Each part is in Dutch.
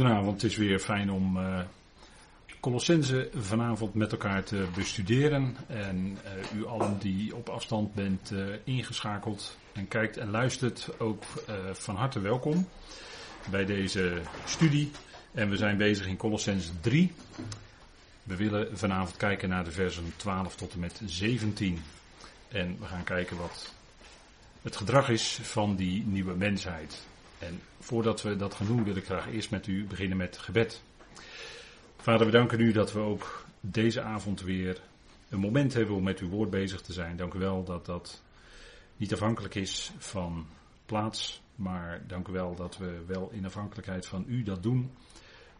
Goedenavond, het is weer fijn om uh, Colossense vanavond met elkaar te bestuderen. En uh, u allen die op afstand bent uh, ingeschakeld en kijkt en luistert, ook van harte welkom bij deze studie. En we zijn bezig in Colossense 3. We willen vanavond kijken naar de versen 12 tot en met 17. En we gaan kijken wat het gedrag is van die nieuwe mensheid. En voordat we dat gaan doen, wil ik graag eerst met u beginnen met gebed. Vader, we danken u dat we ook deze avond weer een moment hebben om met uw woord bezig te zijn. Dank u wel dat dat niet afhankelijk is van plaats, maar dank u wel dat we wel in afhankelijkheid van u dat doen.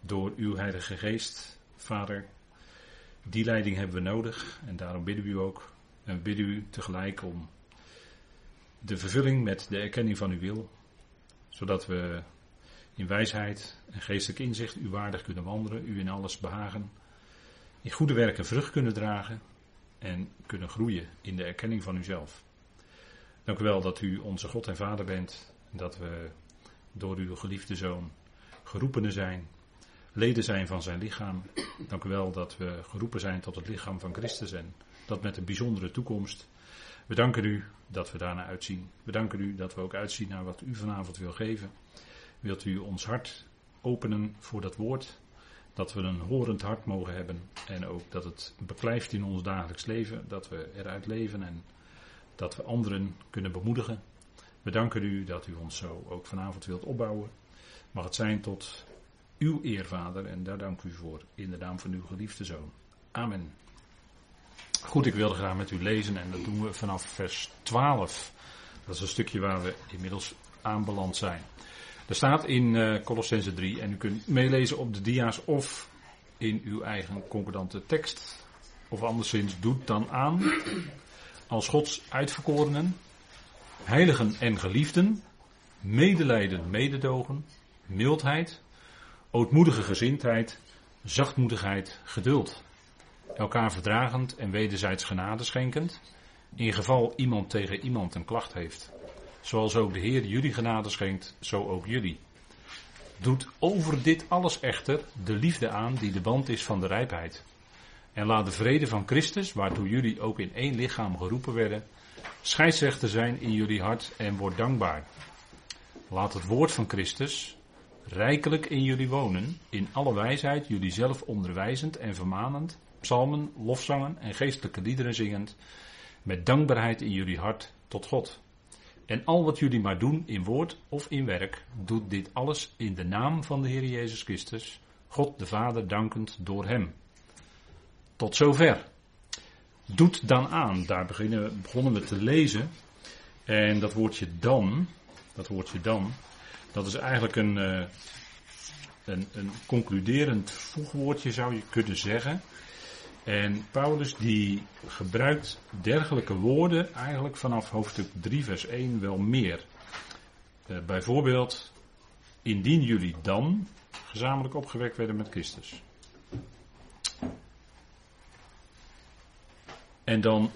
Door uw Heilige Geest, Vader. Die leiding hebben we nodig en daarom bidden we u ook. En bidden u tegelijk om de vervulling met de erkenning van uw wil zodat we in wijsheid en geestelijk inzicht u waardig kunnen wandelen, u in alles behagen, in goede werken vrucht kunnen dragen en kunnen groeien in de erkenning van uzelf. Dank u wel dat u onze God en Vader bent en dat we door uw geliefde Zoon geroepenen zijn, leden zijn van zijn lichaam. Dank u wel dat we geroepen zijn tot het lichaam van Christus en dat met een bijzondere toekomst. We danken u dat we daarna uitzien. We danken u dat we ook uitzien naar wat u vanavond wil geven. Wilt u ons hart openen voor dat woord? Dat we een horend hart mogen hebben en ook dat het beklijft in ons dagelijks leven, dat we eruit leven en dat we anderen kunnen bemoedigen. We danken u dat u ons zo ook vanavond wilt opbouwen. Mag het zijn tot uw eer, Vader, en daar dank u voor in de naam van uw geliefde Zoon. Amen. Goed, ik wilde graag met u lezen en dat doen we vanaf vers 12. Dat is een stukje waar we inmiddels aanbeland zijn. Er staat in uh, Colossense 3 en u kunt meelezen op de dia's of in uw eigen concordante tekst. Of anderszins, doet dan aan als Gods uitverkorenen, heiligen en geliefden, medelijden, mededogen, mildheid, ootmoedige gezindheid, zachtmoedigheid, geduld elkaar verdragend en wederzijds genade schenkend, in geval iemand tegen iemand een klacht heeft. Zoals ook de Heer jullie genade schenkt, zo ook jullie. Doet over dit alles echter de liefde aan die de band is van de rijpheid. En laat de vrede van Christus, waartoe jullie ook in één lichaam geroepen werden, scheidsrechter zijn in jullie hart en word dankbaar. Laat het woord van Christus rijkelijk in jullie wonen, in alle wijsheid jullie zelf onderwijzend en vermanend, psalmen, lofzangen en geestelijke liederen zingend, met dankbaarheid in jullie hart tot God. En al wat jullie maar doen in woord of in werk, doet dit alles in de naam van de Heer Jezus Christus, God de Vader dankend door Hem. Tot zover. Doet dan aan, daar beginnen, begonnen we te lezen. En dat woordje dan, dat woordje dan, dat is eigenlijk een, uh, een, een concluderend voegwoordje zou je kunnen zeggen. En Paulus die gebruikt dergelijke woorden eigenlijk vanaf hoofdstuk 3 vers 1 wel meer. Uh, bijvoorbeeld, indien jullie dan gezamenlijk opgewekt werden met Christus. En dan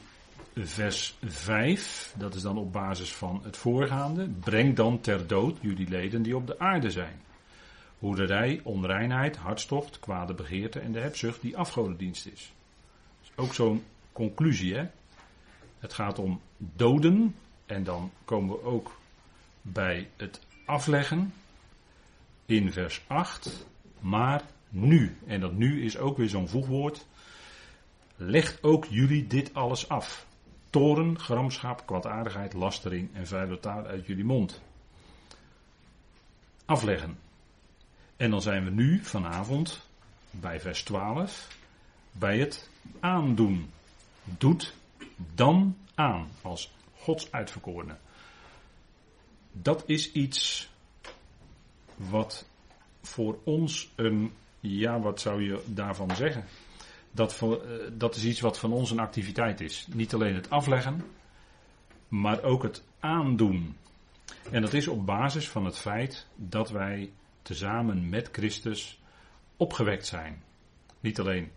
vers 5, dat is dan op basis van het voorgaande. Breng dan ter dood jullie leden die op de aarde zijn. Hoederij, onreinheid, hartstocht, kwade begeerte en de hebzucht die afgodendienst is. Ook zo'n conclusie, hè. Het gaat om doden. En dan komen we ook bij het afleggen. In vers 8. Maar nu. En dat nu is ook weer zo'n voegwoord. Legt ook jullie dit alles af. Toren, gramschap, kwaadaardigheid, lastering en vuile taal uit jullie mond. Afleggen. En dan zijn we nu vanavond bij vers 12 bij het aandoen. Doet dan aan als Gods uitverkorene. Dat is iets wat voor ons een, ja, wat zou je daarvan zeggen? Dat, voor, eh, dat is iets wat van ons een activiteit is. Niet alleen het afleggen, maar ook het aandoen. En dat is op basis van het feit dat wij tezamen met Christus opgewekt zijn. Niet alleen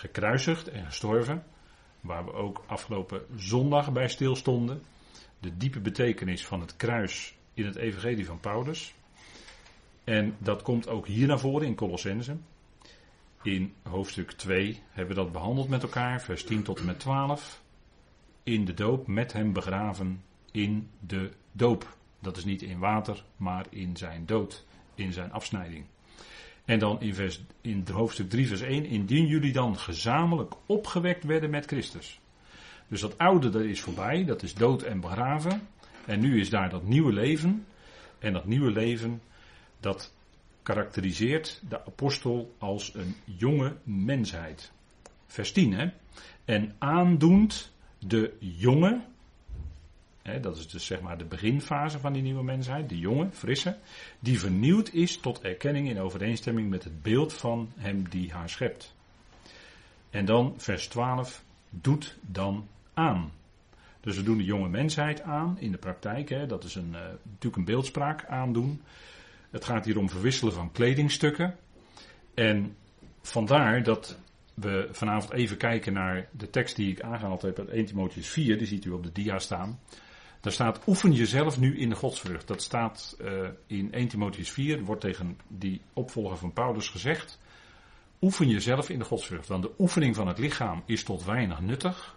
gekruisigd en gestorven, waar we ook afgelopen zondag bij stilstonden. De diepe betekenis van het kruis in het evangelie van Paulus. En dat komt ook hier naar voren in Colossense. In hoofdstuk 2 hebben we dat behandeld met elkaar, vers 10 tot en met 12. In de doop met hem begraven in de doop. Dat is niet in water, maar in zijn dood, in zijn afsnijding. En dan in, vers, in hoofdstuk 3, vers 1. Indien jullie dan gezamenlijk opgewekt werden met Christus. Dus dat oude dat is voorbij, dat is dood en begraven. En nu is daar dat nieuwe leven. En dat nieuwe leven, dat karakteriseert de apostel als een jonge mensheid. Vers 10, hè. En aandoend de jonge, dat is dus zeg maar de beginfase van die nieuwe mensheid, de jonge, frisse, die vernieuwd is tot erkenning in overeenstemming met het beeld van hem die haar schept. En dan vers 12, doet dan aan. Dus we doen de jonge mensheid aan in de praktijk. Dat is een, uh, natuurlijk een beeldspraak aandoen. Het gaat hier om verwisselen van kledingstukken. En vandaar dat we vanavond even kijken naar de tekst die ik aangehaald heb uit 1 Timotheus 4. Die ziet u op de dia staan. Daar staat oefen jezelf nu in de godsvrucht. Dat staat uh, in 1 Timotheus 4. Wordt tegen die opvolger van Paulus gezegd. Oefen jezelf in de godsvrucht. Want de oefening van het lichaam is tot weinig nuttig.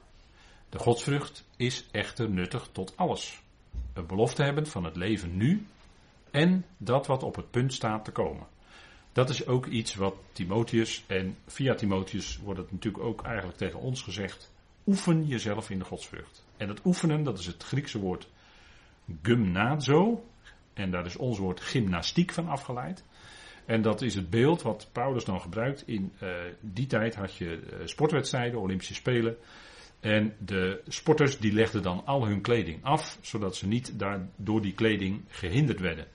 De godsvrucht is echter nuttig tot alles. Een belofte hebben van het leven nu en dat wat op het punt staat te komen. Dat is ook iets wat Timotheus en via Timotheus wordt het natuurlijk ook eigenlijk tegen ons gezegd. Oefen jezelf in de godsvrucht. En dat oefenen, dat is het Griekse woord gymnazo. En daar is ons woord gymnastiek van afgeleid. En dat is het beeld wat Paulus dan gebruikt. In uh, die tijd had je uh, sportwedstrijden, Olympische Spelen. En de sporters die legden dan al hun kleding af, zodat ze niet daar door die kleding gehinderd werden.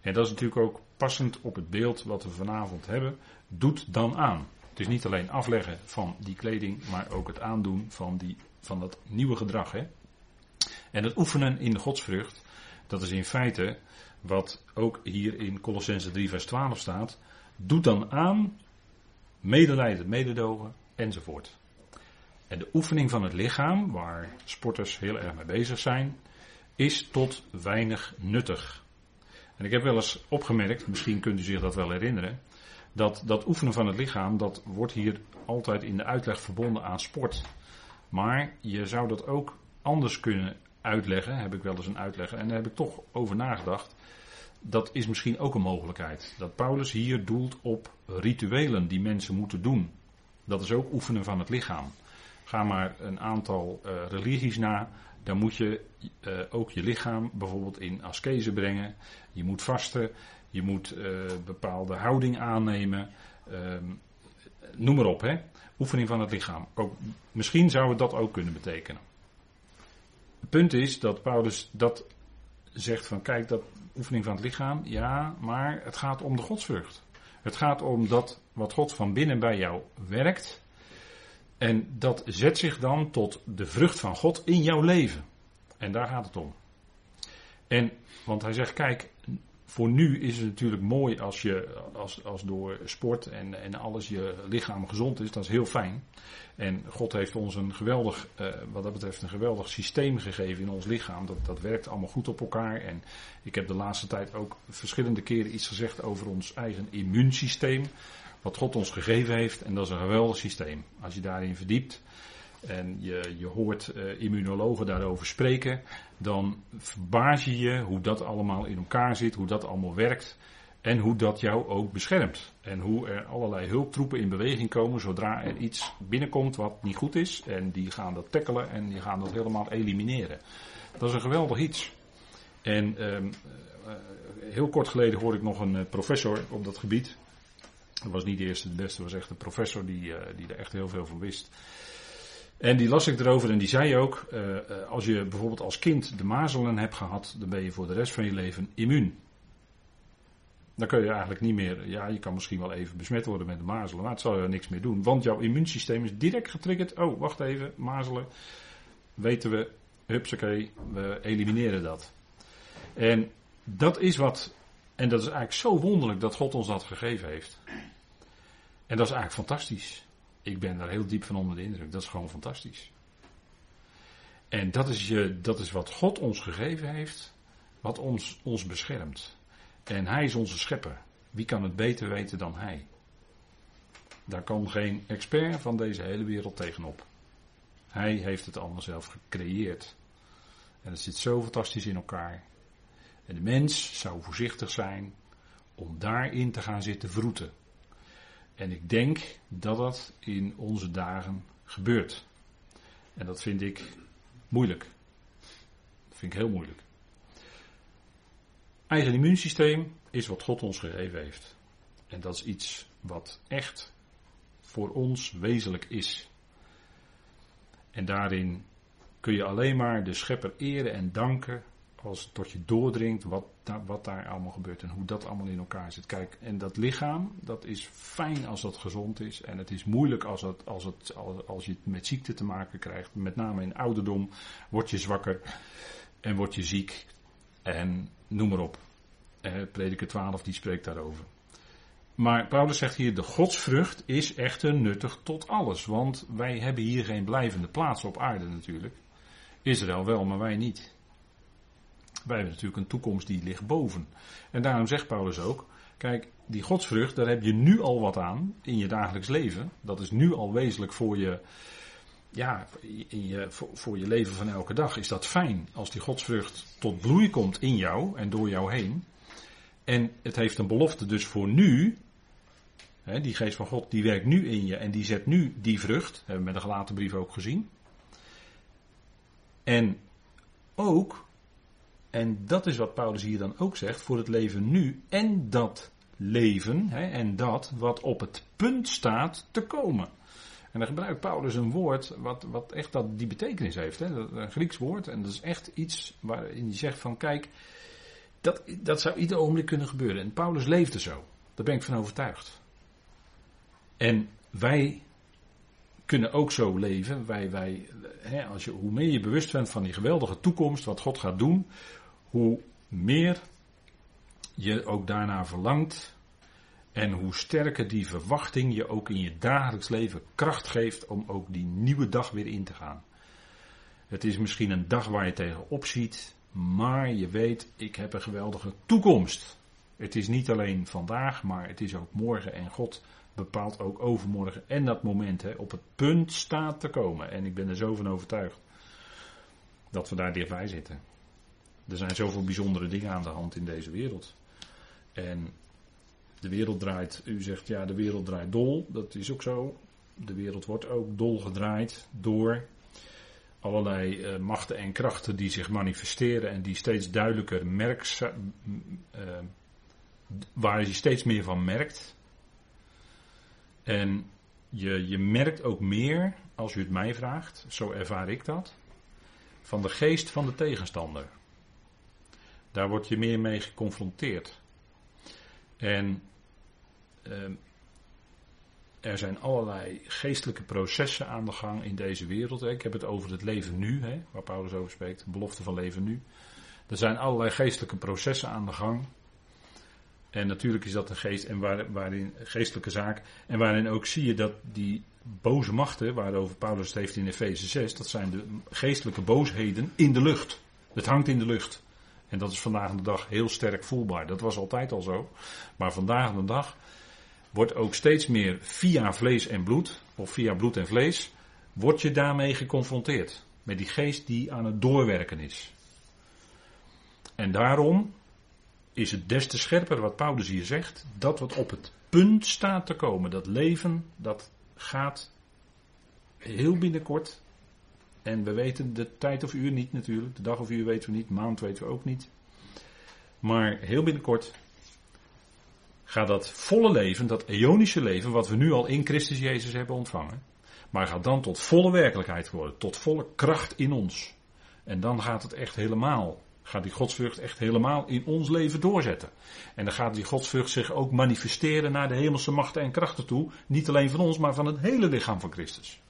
En dat is natuurlijk ook passend op het beeld wat we vanavond hebben. Doet dan aan. Het is niet alleen afleggen van die kleding, maar ook het aandoen van, die, van dat nieuwe gedrag. Hè? En het oefenen in de godsvrucht, dat is in feite wat ook hier in Colossense 3 vers 12 staat. Doet dan aan medelijden, mededogen enzovoort. En de oefening van het lichaam, waar sporters heel erg mee bezig zijn, is tot weinig nuttig. En ik heb wel eens opgemerkt, misschien kunt u zich dat wel herinneren, dat dat oefenen van het lichaam, dat wordt hier altijd in de uitleg verbonden aan sport. Maar je zou dat ook anders kunnen uitleggen, heb ik wel eens een uitleg, en daar heb ik toch over nagedacht. Dat is misschien ook een mogelijkheid. Dat Paulus hier doelt op rituelen die mensen moeten doen. Dat is ook oefenen van het lichaam. Ga maar een aantal uh, religies na. Dan moet je uh, ook je lichaam bijvoorbeeld in askese brengen. Je moet vasten. Je moet uh, bepaalde houding aannemen. Ehm, noem maar op, hè. Oefening van het lichaam. Ook, misschien zou het dat ook kunnen betekenen. Het punt is dat Paulus dat zegt van kijk, dat oefening van het lichaam, ja, maar het gaat om de godsvrucht. Het gaat om dat wat God van binnen bij jou werkt, en dat zet zich dan tot de vrucht van God in jouw leven. En daar gaat het om. En, want hij zegt, kijk, voor nu is het natuurlijk mooi als je, als, als door sport en, en alles je lichaam gezond is, dat is heel fijn. En God heeft ons een geweldig, uh, wat dat betreft, een geweldig systeem gegeven in ons lichaam. Dat, dat werkt allemaal goed op elkaar. En ik heb de laatste tijd ook verschillende keren iets gezegd over ons eigen immuunsysteem wat God ons gegeven heeft. En dat is een geweldig systeem. Als je daarin verdiept en je, je hoort uh, immunologen daarover spreken, dan verbaas je je hoe dat allemaal in elkaar zit, hoe dat allemaal werkt. En hoe dat jou ook beschermt. En hoe er allerlei hulptroepen in beweging komen zodra er iets binnenkomt wat niet goed is. En die gaan dat tackelen en die gaan dat helemaal elimineren. Dat is een geweldig iets. En uh, heel kort geleden hoorde ik nog een eh, professor op dat gebied. Dat was niet de eerste de beste, was echt een professor die, die er echt heel veel van wist. En die las ik erover en die zei ook, uh, als je bijvoorbeeld als kind de mazelen hebt gehad, dan ben je voor de rest van je leven immuun. Dan kun je eigenlijk niet meer, ja je kan misschien wel even besmet worden met de mazelen, maar het zal er niks meer doen. Want jouw immuunsysteem is direct getriggerd, oh wacht even, mazelen, weten we, hupsakee, we elimineren dat. En dat is wat en dat is eigenlijk zo wonderlijk dat God ons dat gegeven heeft. En dat is eigenlijk fantastisch. Ik ben daar heel diep van onder de indruk. Dat is gewoon fantastisch. En dat is, je, dat is wat God ons gegeven heeft, wat ons, ons beschermt. En hij is onze schepper. Wie kan het beter weten dan hij? Daar kan geen expert van deze hele wereld tegenop. Hij heeft het allemaal zelf gecreëerd. En het zit zo fantastisch in elkaar. En de mens zou voorzichtig zijn om daarin te gaan zitten vroeten. En ik denk dat dat in onze dagen gebeurt. En dat vind ik moeilijk. Dat vind ik heel moeilijk. Eigen immuunsysteem is wat God ons gegeven heeft. En dat is iets wat echt voor ons wezenlijk is. En daarin kun je alleen maar de schepper eren en danken als tot je doordringt wat, wat daar allemaal gebeurt en hoe dat allemaal in elkaar zit. Kijk, en dat lichaam, dat is fijn als dat gezond is. En het is moeilijk als, het, als, het, als je het met ziekte te maken krijgt. Met name in ouderdom word je zwakker en word je ziek. En noem maar op. Eh, Prediker 12 die spreekt daarover. Maar Paulus zegt hier, de godsvrucht is echter nuttig tot alles. Want wij hebben hier geen blijvende plaats op aarde natuurlijk. Israël wel, maar wij niet. Wij hebben natuurlijk een toekomst die ligt boven. En daarom zegt Paulus ook, kijk, die godsvrucht, daar heb je nu al wat aan in je dagelijks leven. Dat is nu al wezenlijk voor je, ja, in je, voor, je leven van elke dag. Is dat fijn als die godsvrucht tot bloei komt in jou en door jou heen. En het heeft een belofte dus voor nu. Hè, die geest van God die werkt nu in je en die zet nu die vrucht. Hebben we met de gelaten brief ook gezien. En ook, en dat is wat Paulus hier dan ook zegt, voor het leven nu en dat leven hè, en dat wat op het punt staat te komen. En dan gebruikt Paulus een woord wat, wat echt dat, die betekenis heeft. Hè? Een Grieks woord. En dat is echt iets waarin hij zegt van kijk, dat, dat zou ieder ogenblik kunnen gebeuren. En Paulus leefde zo. Daar ben ik van overtuigd. En wij kunnen ook zo leven. Wij, wij, hè, als je, hoe meer je bewust bent van die geweldige toekomst, wat God gaat doen, hoe meer je ook daarna verlangt. En hoe sterker die verwachting je ook in je dagelijks leven kracht geeft om ook die nieuwe dag weer in te gaan. Het is misschien een dag waar je tegenop ziet, maar je weet, ik heb een geweldige toekomst. Het is niet alleen vandaag, maar het is ook morgen en God bepaalt ook overmorgen en dat moment hè, op het punt staat te komen. En ik ben er zo van overtuigd dat we daar dichtbij zitten. Er zijn zoveel bijzondere dingen aan de hand in deze wereld. En de wereld draait, u zegt ja, de wereld draait dol. Dat is ook zo. De wereld wordt ook dol gedraaid door allerlei uh, machten en krachten die zich manifesteren en die steeds duidelijker merkt, uh, waar je steeds meer van merkt. En je, je merkt ook meer, als u het mij vraagt, zo ervaar ik dat, van de geest van de tegenstander. Daar word je meer mee geconfronteerd. En uh, er zijn allerlei geestelijke processen aan de gang in deze wereld. Ik heb het over het leven nu, hè, waar Paulus over spreekt, de belofte van leven nu. Er zijn allerlei geestelijke processen aan de gang. En natuurlijk is dat een geest en waar, waarin geestelijke zaak. En waarin ook zie je dat die boze machten, waarover Paulus het heeft in Efeze 6, dat zijn de geestelijke boosheden in de lucht. Het hangt in de lucht. En dat is vandaag de dag heel sterk voelbaar. Dat was altijd al zo. Maar vandaag de dag wordt ook steeds meer via vlees en bloed, of via bloed en vlees, word je daarmee geconfronteerd. Met die geest die aan het doorwerken is. En daarom is het des te scherper wat Paulus hier zegt, dat wat op het punt staat te komen. Dat leven, dat gaat heel binnenkort. En we weten de tijd of uur niet natuurlijk. De dag of uur weten we niet, maand weten we ook niet. Maar heel binnenkort gaat dat volle leven, dat eonische leven, wat we nu al in Christus Jezus hebben ontvangen, maar gaat dan tot volle werkelijkheid worden, tot volle kracht in ons. En dan gaat het echt helemaal, gaat die godsvrucht echt helemaal in ons leven doorzetten. En dan gaat die godsvrucht zich ook manifesteren naar de hemelse machten en krachten toe, niet alleen van ons, maar van het hele lichaam van Christus.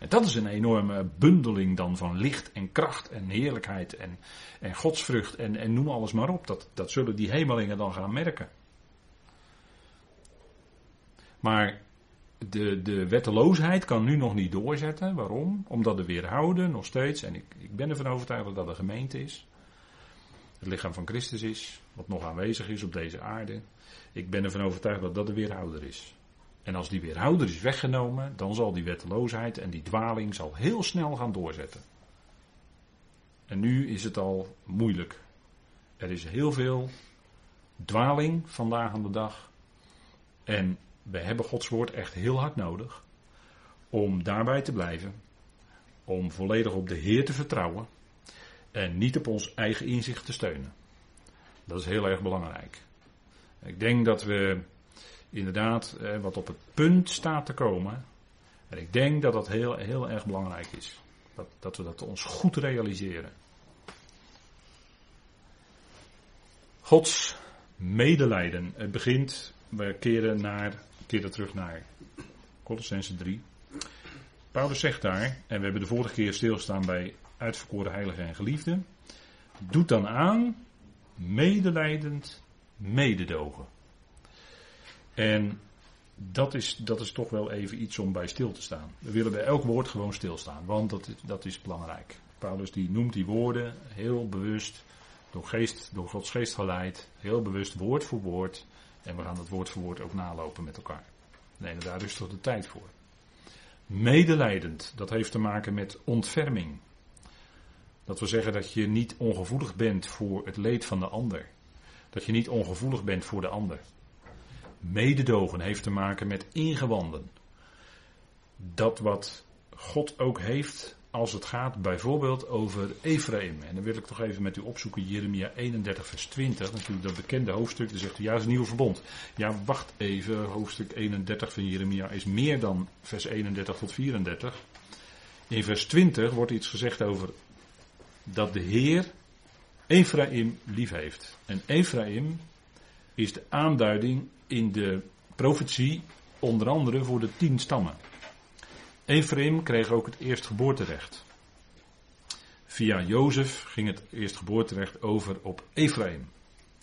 En dat is een enorme bundeling dan van licht en kracht en heerlijkheid en, en godsvrucht en, en noem alles maar op. Dat, dat zullen die hemelingen dan gaan merken. Maar de, de wetteloosheid kan nu nog niet doorzetten. Waarom? Omdat de weerhouden nog steeds, en ik, ik ben ervan overtuigd dat dat een gemeente is. het lichaam van Christus is, wat nog aanwezig is op deze aarde. Ik ben ervan overtuigd dat dat de weerhouder is. En als die weerhouder is weggenomen, dan zal die wetteloosheid en die dwaling zal heel snel gaan doorzetten. En nu is het al moeilijk. Er is heel veel dwaling vandaag aan de dag. En we hebben Gods woord echt heel hard nodig om daarbij te blijven. Om volledig op de Heer te vertrouwen. En niet op ons eigen inzicht te steunen. Dat is heel erg belangrijk. Ik denk dat we inderdaad eh, wat op het punt staat te komen. En ik denk dat dat heel, heel erg belangrijk is. Dat, dat we dat ons goed realiseren. Gods medelijden. Het begint, we keren, naar, keren terug naar Colossense 3. Paulus zegt daar, en we hebben de vorige keer stilgestaan bij uitverkoren heiligen en geliefden. Doet dan aan medelijdend mededogen. En dat is, dat is toch wel even iets om bij stil te staan. We willen bij elk woord gewoon stilstaan, want dat, dat is belangrijk. Paulus die noemt die woorden heel bewust, door, geest, door Gods geest geleid, heel bewust woord voor woord. En we gaan dat woord voor woord ook nalopen met elkaar. Nee, daar toch de tijd voor. Medelijdend, dat heeft te maken met ontferming. Dat wil zeggen dat je niet ongevoelig bent voor het leed van de ander. Dat je niet ongevoelig bent voor de ander. Mededogen heeft te maken met ingewanden. Dat wat God ook heeft als het gaat bijvoorbeeld over Ephraim. En dan wil ik toch even met u opzoeken Jeremia 31 vers 20. Natuurlijk dat bekende hoofdstuk. Dan zegt hij ja, is een nieuw verbond. Ja, wacht even. Hoofdstuk 31 van Jeremia is meer dan vers 31 tot 34. In vers 20 wordt iets gezegd over dat de Heer Ephraim lief heeft. En Ephraim is de aanduiding in de profetie onder andere voor de tien stammen. Ephraim kreeg ook het eerstgeboorterecht. Via Jozef ging het eerstgeboorterecht over op Ephraim.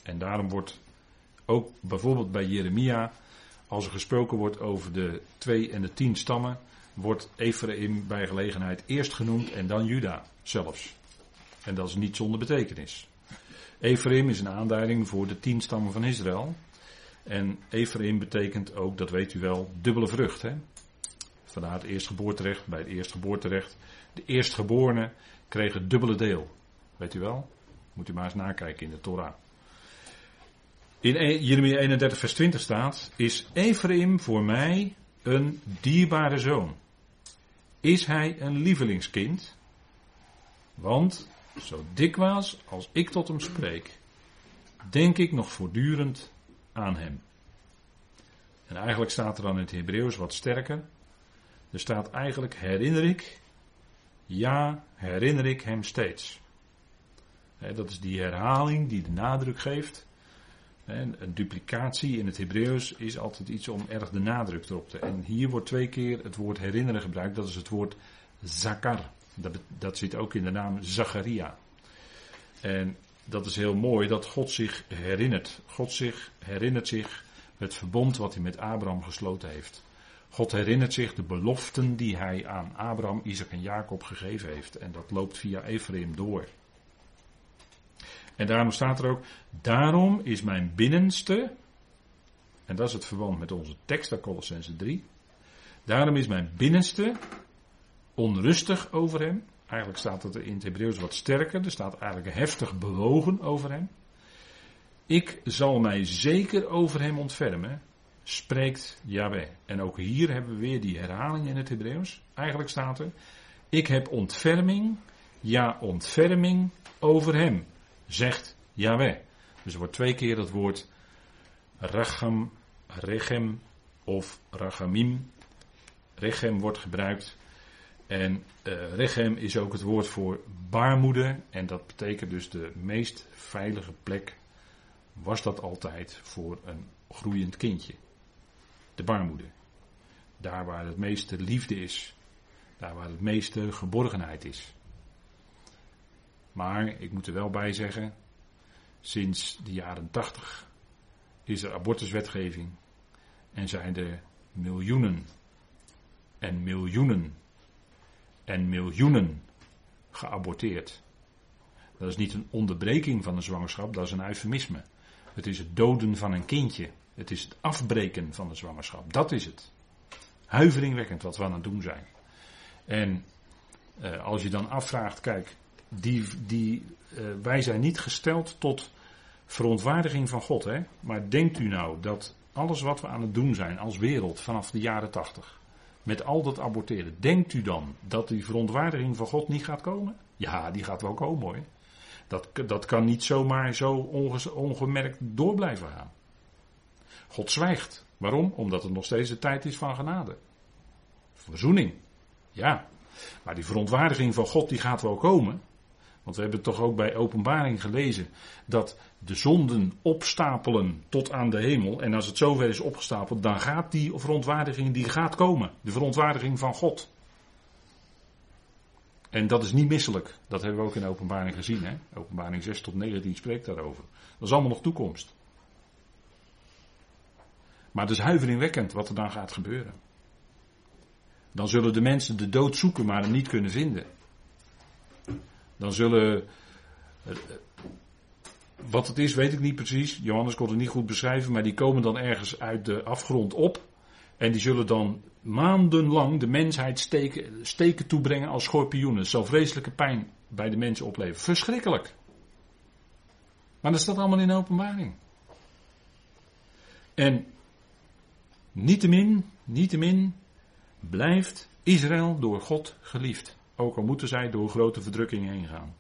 En daarom wordt ook bijvoorbeeld bij Jeremia, als er gesproken wordt over de twee en de tien stammen, wordt Ephraim bij gelegenheid eerst genoemd en dan Juda zelfs. En dat is niet zonder betekenis. Ephraim is een aanduiding voor de tien stammen van Israël. En Ephraim betekent ook, dat weet u wel, dubbele vrucht. Hè? Vandaar het eerstgeboorterecht. Bij het eerstgeboorterecht. De eerstgeborene kreeg het dubbele deel. Weet u wel? Moet u maar eens nakijken in de Torah. In e- Jeremia 31 vers 20 staat, is Ephraim voor mij een dierbare zoon? Is hij een lievelingskind? Want zo dikwijls als ik tot hem spreek, denk ik nog voortdurend aan hem. En eigenlijk staat er dan in het Hebreeuws wat sterker. Er staat eigenlijk herinner ik, ja, herinner ik hem steeds. dat is die herhaling die de nadruk geeft. een duplicatie in het Hebreeuws is altijd iets om erg de nadruk erop te. En hier wordt twee keer het woord herinneren gebruikt. Dat is het woord zakar. Dat, dat zit ook in de naam Zacharia. En dat is heel mooi dat God zich herinnert. God zich herinnert zich het verbond wat hij met Abraham gesloten heeft. God herinnert zich de beloften die hij aan Abraham, Isaac en Jacob gegeven heeft. En dat loopt via Ephraim door. En daarom staat er ook, daarom is mijn binnenste, en dat is het verband met onze tekst uit Colossense 3, daarom is mijn binnenste onrustig over hem. Eigenlijk staat het in het Hebreeuws wat sterker. Er staat eigenlijk heftig bewogen over hem. Ik zal mij zeker over hem ontfermen, spreekt Yahweh. En ook hier hebben we weer die herhaling in het Hebreeuws. Eigenlijk staat er, ik heb ontferming, ja ontferming over hem, zegt Yahweh. Dus er wordt twee keer het woord racham, rechem of rachamim. Rechem wordt gebruikt en uh, rechem is ook het woord voor baarmoeder. En dat betekent dus de meest veilige plek. Was dat altijd voor een groeiend kindje. De baarmoeder. Daar waar het meeste liefde is. Daar waar het meeste geborgenheid is. Maar ik moet er wel bij zeggen. Sinds de jaren tachtig is er abortuswetgeving. En zijn er miljoenen en miljoenen en miljoenen geaborteerd. Dat is niet een onderbreking van een zwangerschap, dat is een eufemisme. Het is het doden van een kindje. Het is het afbreken van de zwangerschap. Dat is het. Huiveringwekkend wat we aan het doen zijn. En uh, als je dan afvraagt, kijk, die, die, uh, wij zijn niet gesteld tot verontwaardiging van God. Hè? Maar denkt u nou dat alles wat we aan het doen zijn als wereld vanaf de jaren tachtig, met al dat aborteren, denkt u dan dat die verontwaardiging van God niet gaat komen? Ja, die gaat wel komen hoor. Dat, dat kan niet zomaar zo ongemerkt door blijven gaan. God zwijgt. Waarom? Omdat het nog steeds de tijd is van genade. Verzoening. Ja. Maar die verontwaardiging van God die gaat wel komen. Want we hebben toch ook bij openbaring gelezen dat de zonden opstapelen tot aan de hemel. En als het zover is opgestapeld, dan gaat die verontwaardiging die gaat komen. De verontwaardiging van God. En dat is niet misselijk. Dat hebben we ook in openbaring gezien. Hè? Openbaring 6 tot 19 spreekt daarover. Dat is allemaal nog toekomst. Maar het is huiveringwekkend wat er dan gaat gebeuren. Dan zullen de mensen de dood zoeken, maar hem niet kunnen vinden. Dan zullen. Eh, wat het is, weet ik niet precies. Johannes kon het niet goed beschrijven, maar die komen dan ergens uit de afgrond op. En die zullen dan maandenlang de mensheid steken, steken toebrengen als schorpioenen. Zal vreselijke pijn bij de mensen opleveren. Verschrikkelijk. Maar dat staat allemaal in openbaring. En niettemin, niettemin blijft Israël door God geliefd. Ook al moeten zij door grote verdrukking heen gaan.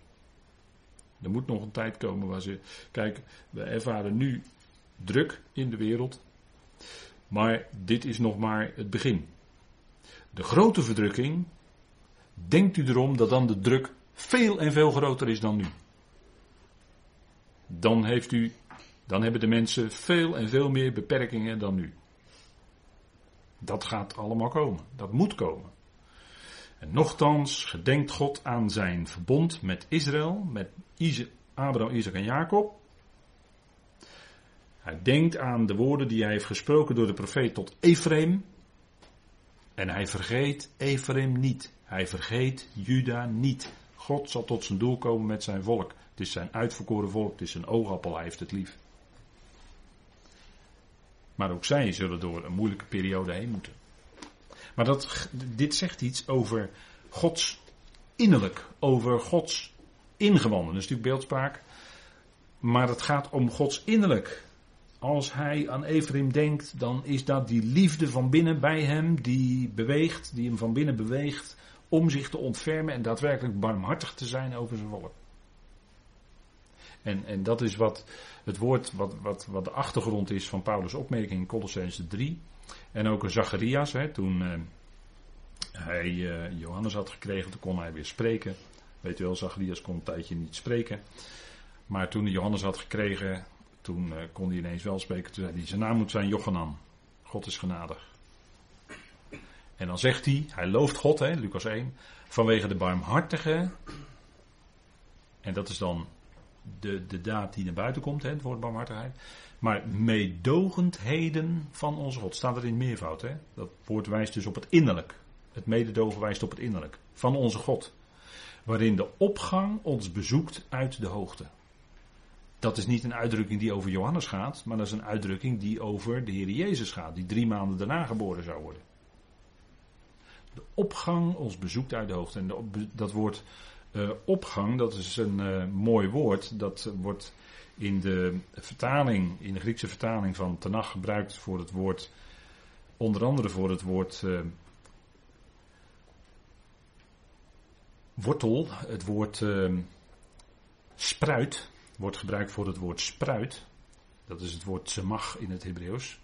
Er moet nog een tijd komen waar ze. Kijk, we ervaren nu druk in de wereld. Maar dit is nog maar het begin. De grote verdrukking. Denkt u erom dat dan de druk veel en veel groter is dan nu? Dan, heeft u, dan hebben de mensen veel en veel meer beperkingen dan nu. Dat gaat allemaal komen. Dat moet komen. En nochtans gedenkt God aan zijn verbond met Israël, met Abraham, Isaac en Jacob. Hij denkt aan de woorden die hij heeft gesproken door de profeet tot Ephraim. En hij vergeet Ephraim niet. Hij vergeet Juda niet. God zal tot zijn doel komen met zijn volk. Het is zijn uitverkoren volk, het is zijn oogappel, hij heeft het lief. Maar ook zij zullen door een moeilijke periode heen moeten. Maar dat, dit zegt iets over Gods innerlijk, over Gods ingewanden. Dat is natuurlijk beeldspraak. Maar het gaat om Gods innerlijk. Als hij aan Ephraim denkt, dan is dat die liefde van binnen bij hem, die beweegt, die hem van binnen beweegt, om zich te ontfermen en daadwerkelijk barmhartig te zijn over zijn volk. En, en dat is wat het woord, wat, wat, wat de achtergrond is van Paulus' opmerking in Colossense 3. En ook Zacharias, hè, toen uh, hij uh, Johannes had gekregen, toen kon hij weer spreken. Weet u wel, Zacharias kon een tijdje niet spreken. Maar toen hij Johannes had gekregen, toen uh, kon hij ineens wel spreken. Toen zei hij, zijn naam moet zijn Jochanan. God is genadig. En dan zegt hij, hij looft God, hè, Lucas 1, vanwege de barmhartige. En dat is dan de, de daad die naar buiten komt, hè, het woord barmhartigheid. Maar meedogendheden van onze God. Staat er in meervoud. Hè? Dat woord wijst dus op het innerlijk. Het mededogen wijst op het innerlijk. Van onze God. Waarin de opgang ons bezoekt uit de hoogte. Dat is niet een uitdrukking die over Johannes gaat. Maar dat is een uitdrukking die over de Heer Jezus gaat. Die drie maanden daarna geboren zou worden. De opgang ons bezoekt uit de hoogte. En dat woord uh, opgang, dat is een uh, mooi woord. Dat wordt in de vertaling, in de Griekse vertaling van Tanach gebruikt voor het woord, onder andere voor het woord uh, wortel, het woord spruit, wordt gebruikt voor het woord spruit. Dat is het woord zemach in het Hebreeuws.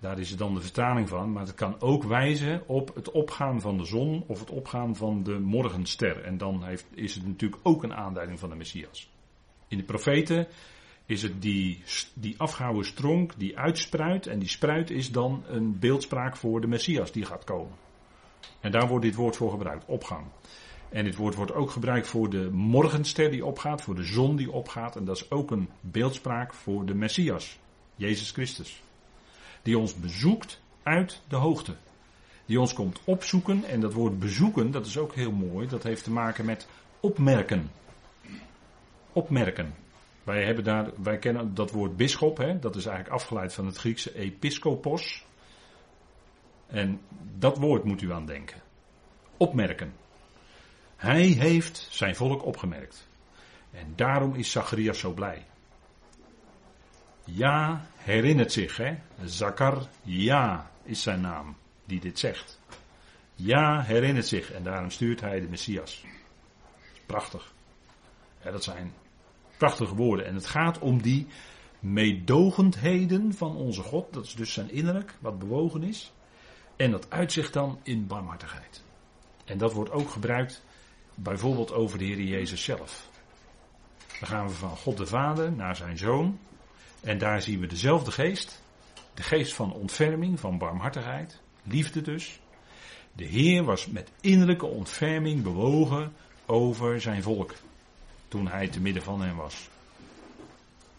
Daar is het dan de vertaling van, maar het kan ook wijzen op het opgaan van de zon of het opgaan van de morgenster. En dan heeft, is het natuurlijk ook een aanduiding van de Messias. In de profeten is het die, die afgehouden stronk die uitspruit. En die spruit is dan een beeldspraak voor de Messias die gaat komen. En daar wordt dit woord voor gebruikt, opgang. En dit woord wordt ook gebruikt voor de morgenster die opgaat, voor de zon die opgaat. En dat is ook een beeldspraak voor de Messias, Jezus Christus die ons bezoekt uit de hoogte. Die ons komt opzoeken. En dat woord bezoeken, dat is ook heel mooi. Dat heeft te maken met opmerken. Opmerken. Wij, hebben daar, wij kennen dat woord bisschop, hè, dat is eigenlijk afgeleid van het Griekse episkopos. En dat woord moet u aan denken. Opmerken. Hij heeft zijn volk opgemerkt. En daarom is Zacharias zo blij. Ja, herinnert zich, hè. Zakar, ja, is zijn naam die dit zegt. Ja, herinnert zich en daarom stuurt hij de Messias. Prachtig. Dat zijn prachtige woorden. En het gaat om die meedogendheden van onze God. Dat is dus zijn innerlijk, wat bewogen is. En dat uitzicht dan in barmhartigheid. En dat wordt ook gebruikt bijvoorbeeld over de Heer Jezus zelf. Dan gaan we van God de Vader naar zijn Zoon. En daar zien we dezelfde geest. De geest van ontferming, van barmhartigheid. Liefde dus. De Heer was met innerlijke ontferming bewogen over zijn volk. Toen hij te midden van hen was.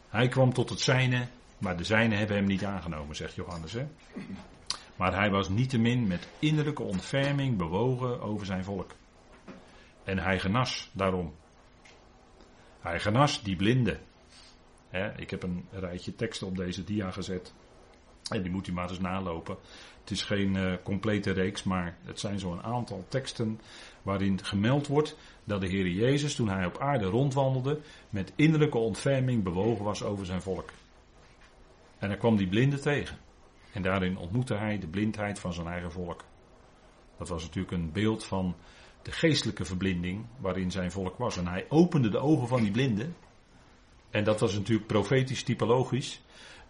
Hij kwam tot het zijne, maar de zijne hebben hem niet aangenomen, zegt Johannes. Hè? Maar hij was niettemin met innerlijke ontferming bewogen over zijn volk. En hij genas daarom. Hij genas die blinden. ik heb een rijtje teksten op deze dia gezet. En die moet u maar eens nalopen. Het is geen uh, complete reeks, maar het zijn zo'n aantal teksten waarin gemeld wordt dat de Heer Jezus toen hij op aarde rondwandelde met innerlijke ontferming bewogen was over zijn volk. En hij kwam die blinden tegen. En daarin ontmoette hij de blindheid van zijn eigen volk. Dat was natuurlijk een beeld van de geestelijke verblinding waarin zijn volk was. En hij opende de ogen van die blinden. En dat was natuurlijk profetisch typologisch.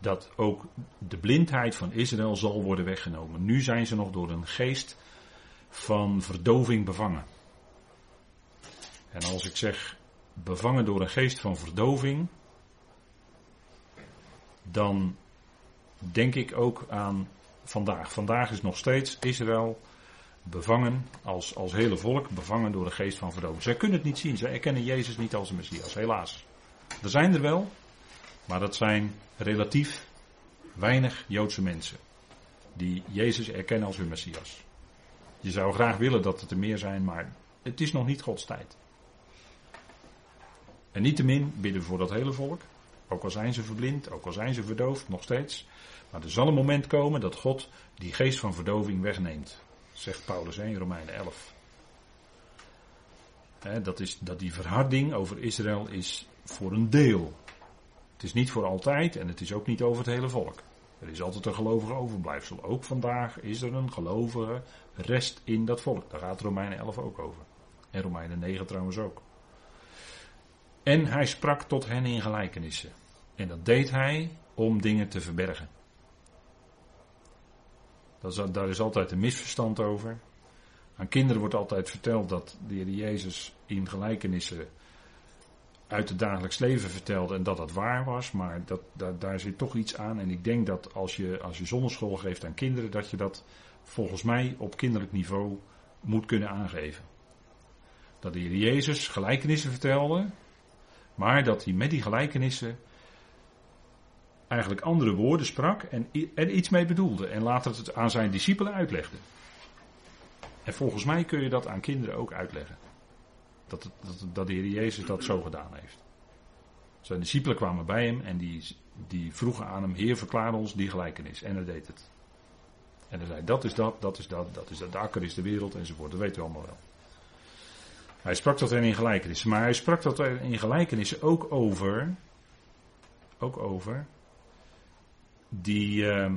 Dat ook de blindheid van Israël zal worden weggenomen. Nu zijn ze nog door een geest van verdoving bevangen. En als ik zeg bevangen door een geest van verdoving, dan denk ik ook aan vandaag. Vandaag is nog steeds Israël bevangen als, als hele volk, bevangen door de geest van verdoving. Zij kunnen het niet zien, zij erkennen Jezus niet als een Messias, helaas. Er zijn er wel, maar dat zijn relatief weinig Joodse mensen die Jezus erkennen als hun Messias. Je zou graag willen dat het er meer zijn, maar het is nog niet Gods tijd. En niettemin bidden we voor dat hele volk. Ook al zijn ze verblind, ook al zijn ze verdoofd, nog steeds. Maar er zal een moment komen dat God die geest van verdoving wegneemt. Zegt Paulus in Romeinen 11. dat, is, dat die verharding over Israël is voor een deel. Het is niet voor altijd en het is ook niet over het hele volk. Er is altijd een gelovige overblijfsel. Ook vandaag is er een gelovige rest in dat volk. Daar gaat Romeinen 11 ook over. En Romeinen 9 trouwens ook. En hij sprak tot hen in gelijkenissen. En dat deed hij om dingen te verbergen. Dat daar is altijd een misverstand over. Aan kinderen wordt altijd verteld dat de Heer Jezus in gelijkenissen uit het dagelijks leven vertelde en dat dat waar was, maar dat, dat, daar zit toch iets aan. En ik denk dat als je, als je zonneschool geeft aan kinderen, dat je dat volgens mij op kinderlijk niveau moet kunnen aangeven. Dat de Jezus gelijkenissen vertelde, maar dat hij met die gelijkenissen eigenlijk andere woorden sprak en iets mee bedoelde. En later het aan zijn discipelen uitlegde. En volgens mij kun je dat aan kinderen ook uitleggen. Dat, dat, dat de Heer Jezus dat zo gedaan heeft. Zijn discipelen kwamen bij hem en die, die vroegen aan hem: Heer, verklaar ons die gelijkenis. En hij deed het. En hij zei: Dat is dat, dat is dat, dat is dat. De akker is de wereld enzovoort. Dat weten we allemaal wel. Hij sprak dat in gelijkenissen. Maar hij sprak dat in gelijkenissen ook over. Ook over. Die. Uh,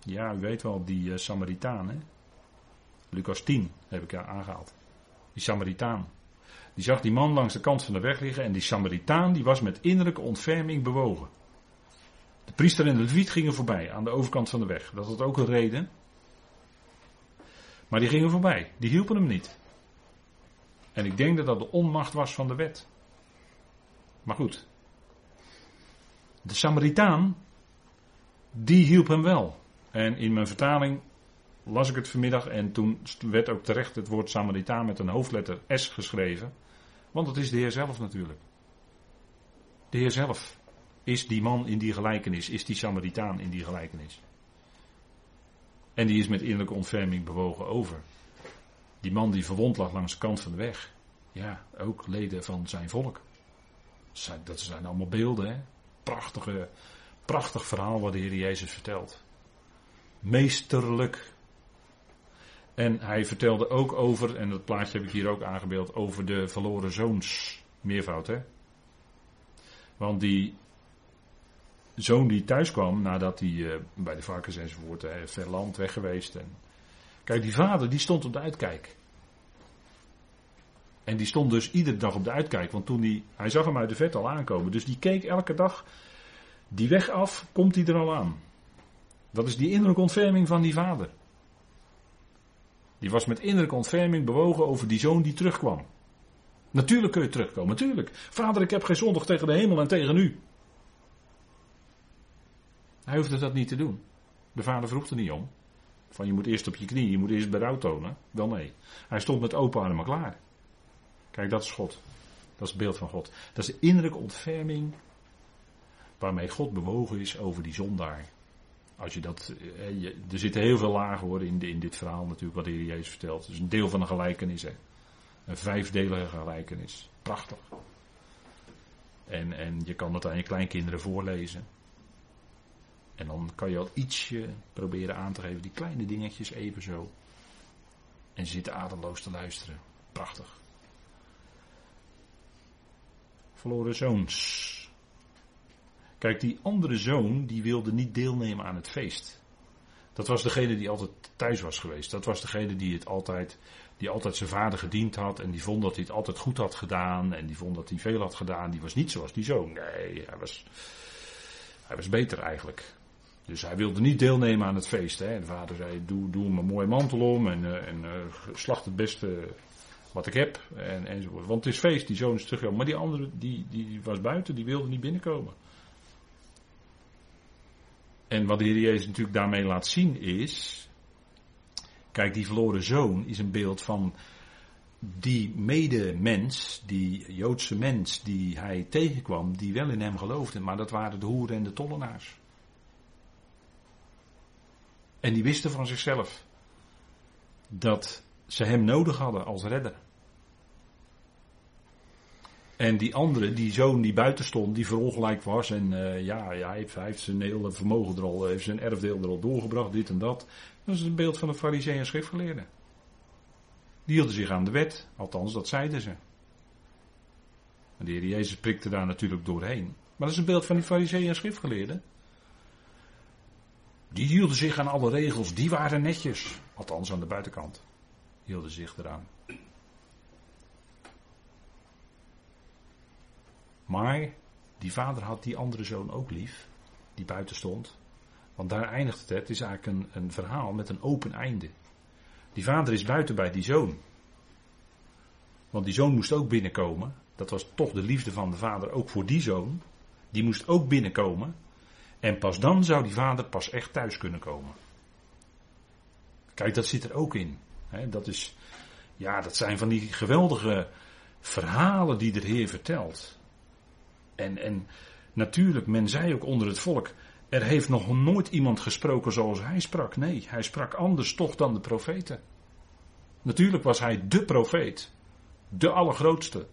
ja, u weet wel, die uh, Samaritaan. Hè? Lucas 10 heb ik aangehaald. Die Samaritaan. Die zag die man langs de kant van de weg liggen. En die Samaritaan die was met innerlijke ontferming bewogen. De priester en de leviet gingen voorbij aan de overkant van de weg. Dat had ook een reden. Maar die gingen voorbij. Die hielpen hem niet. En ik denk dat dat de onmacht was van de wet. Maar goed. De Samaritaan, die hielp hem wel. En in mijn vertaling las ik het vanmiddag en toen werd ook terecht het woord Samaritaan met een hoofdletter S geschreven. Want het is de Heer zelf natuurlijk. De Heer zelf is die man in die gelijkenis, is die Samaritaan in die gelijkenis. En die is met innerlijke ontferming bewogen over. Die man die verwond lag langs de kant van de weg. Ja, ook leden van zijn volk. Dat zijn allemaal beelden, hè? Prachtige, prachtig verhaal wat de Heer Jezus vertelt. Meesterlijk. En hij vertelde ook over, en dat plaatje heb ik hier ook aangebeeld, over de verloren zoons. Meervoud, hè? Want die zoon die thuis kwam nadat hij uh, bij de varkens enzovoort, uh, ver land weg geweest. En... Kijk, die vader die stond op de uitkijk. En die stond dus iedere dag op de uitkijk, want toen hij, hij zag hem uit de vet al aankomen. Dus die keek elke dag die weg af, komt hij er al aan. Dat is die innerlijke ontferming van die vader. Die was met innerlijke ontferming bewogen over die zoon die terugkwam. Natuurlijk kun je terugkomen, natuurlijk. Vader, ik heb geen zondag tegen de hemel en tegen u. Hij hoefde dat niet te doen. De vader vroeg er niet om. Van je moet eerst op je knieën, je moet eerst berouw tonen. Wel nee. Hij stond met open armen klaar. Kijk, dat is God. Dat is het beeld van God. Dat is de innerlijke ontferming waarmee God bewogen is over die zondaar. Als je dat, eh, er zitten heel veel lagen hoor in, in dit verhaal natuurlijk wat de Heer Jezus vertelt. Het is een deel van een gelijkenis. Hè. Een vijfdelige gelijkenis. Prachtig. En, en je kan het aan je kleinkinderen voorlezen. En dan kan je al ietsje proberen aan te geven, die kleine dingetjes even zo. En zitten ademloos te luisteren. Prachtig. Verloren zoons. Kijk, die andere zoon, die wilde niet deelnemen aan het feest. Dat was degene die altijd thuis was geweest. Dat was degene die het altijd, die altijd zijn vader gediend had. En die vond dat hij het altijd goed had gedaan. En die vond dat hij veel had gedaan. Die was niet zoals die zoon. Nee, hij was, hij was beter eigenlijk. Dus hij wilde niet deelnemen aan het feest. Hè. De vader zei: Doe, doe hem een mooie mantel om en, uh, en uh, slacht het beste wat ik heb. En, enzovoort. Want het is feest, die zoon is teruggekomen. Maar die andere die, die was buiten, die wilde niet binnenkomen. En wat de Heer Jezus natuurlijk daarmee laat zien is. Kijk, die verloren zoon is een beeld van die medemens, die Joodse mens die hij tegenkwam, die wel in hem geloofde, maar dat waren de hoeren en de tollenaars. En die wisten van zichzelf dat ze hem nodig hadden als redder. En die andere, die zoon die buiten stond, die verongelijkt was. En uh, ja, ja hij, heeft, zijn hele vermogen er al, heeft zijn erfdeel er al doorgebracht, dit en dat. Dat is een beeld van de fariseeën en schriftgeleerden. Die hielden zich aan de wet, althans dat zeiden ze. De Heer Jezus prikte daar natuurlijk doorheen. Maar dat is een beeld van die fariseeën en schriftgeleerden. Die hielden zich aan alle regels, die waren netjes. Althans aan de buitenkant. Hielden zich eraan. Maar die vader had die andere zoon ook lief, die buiten stond. Want daar eindigt het. Het is eigenlijk een, een verhaal met een open einde. Die vader is buiten bij die zoon. Want die zoon moest ook binnenkomen. Dat was toch de liefde van de vader ook voor die zoon. Die moest ook binnenkomen. En pas dan zou die vader pas echt thuis kunnen komen. Kijk, dat zit er ook in. dat is, ja, dat zijn van die geweldige verhalen die de Heer vertelt. En, en natuurlijk, men zei ook onder het volk, er heeft nog nooit iemand gesproken zoals hij sprak. Nee, hij sprak anders toch dan de profeten. Natuurlijk was hij de profeet, de allergrootste,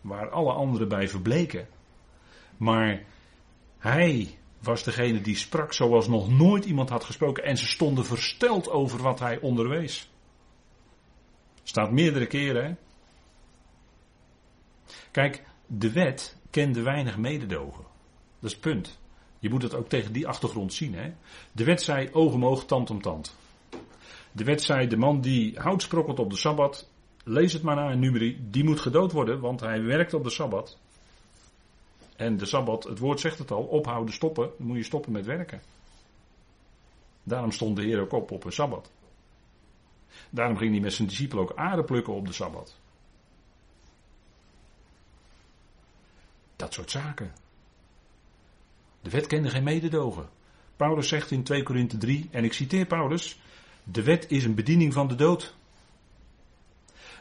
waar alle anderen bij verbleken. Maar hij was degene die sprak zoals nog nooit iemand had gesproken en ze stonden versteld over wat hij onderwees. Staat meerdere keren. Hè? Kijk, de wet kende weinig mededogen. Dat is het punt. Je moet het ook tegen die achtergrond zien. Hè? De wet zei oog om oog, tand om tand. De wet zei de man die hout sprokkelt op de Sabbat, lees het maar na in numeri, die moet gedood worden, want hij werkt op de Sabbat. En de Sabbat, het woord zegt het al, ophouden, stoppen, dan moet je stoppen met werken. Daarom stond de Heer ook op op een Sabbat. Daarom ging hij met zijn discipelen ook aarde plukken op de Sabbat. Dat soort zaken. De wet kende geen mededogen. Paulus zegt in 2 Korinthe 3, en ik citeer Paulus, de wet is een bediening van de dood.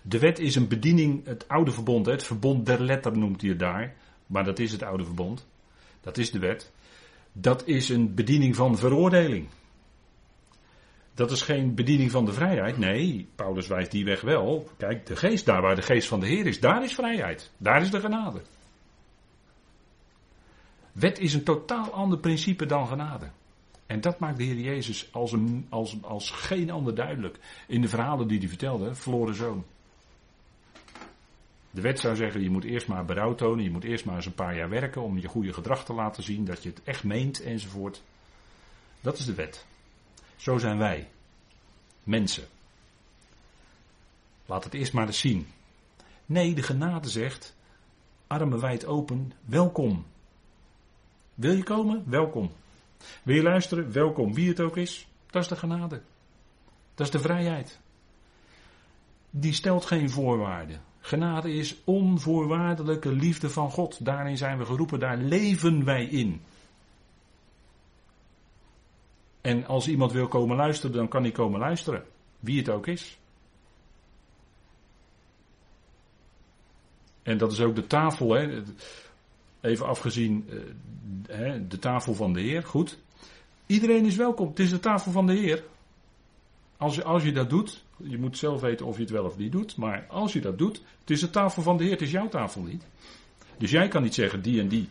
De wet is een bediening, het oude verbond, het verbond der letter noemt hij het daar, maar dat is het oude verbond. Dat is de wet. Dat is een bediening van veroordeling. Dat is geen bediening van de vrijheid. Nee, Paulus wijst die weg wel. Kijk, de geest, daar waar de geest van de Heer is, daar is vrijheid. Daar is de genade. Wet is een totaal ander principe dan genade. En dat maakt de Heer Jezus als, een, als, als geen ander duidelijk. In de verhalen die hij vertelde, verloren zoon. De wet zou zeggen, je moet eerst maar berouw tonen, je moet eerst maar eens een paar jaar werken om je goede gedrag te laten zien, dat je het echt meent enzovoort. Dat is de wet. Zo zijn wij. Mensen. Laat het eerst maar eens zien. Nee, de genade zegt, armen wijd open, welkom. Wil je komen? Welkom. Wil je luisteren? Welkom. Wie het ook is, dat is de genade. Dat is de vrijheid. Die stelt geen voorwaarden. Genade is onvoorwaardelijke liefde van God. Daarin zijn we geroepen, daar leven wij in. En als iemand wil komen luisteren, dan kan hij komen luisteren. Wie het ook is. En dat is ook de tafel, hè. Even afgezien eh, de tafel van de Heer. Goed. Iedereen is welkom. Het is de tafel van de Heer. Als je, als je dat doet, je moet zelf weten of je het wel of niet doet, maar als je dat doet, het is de tafel van de Heer, het is jouw tafel niet. Dus jij kan niet zeggen, die en die,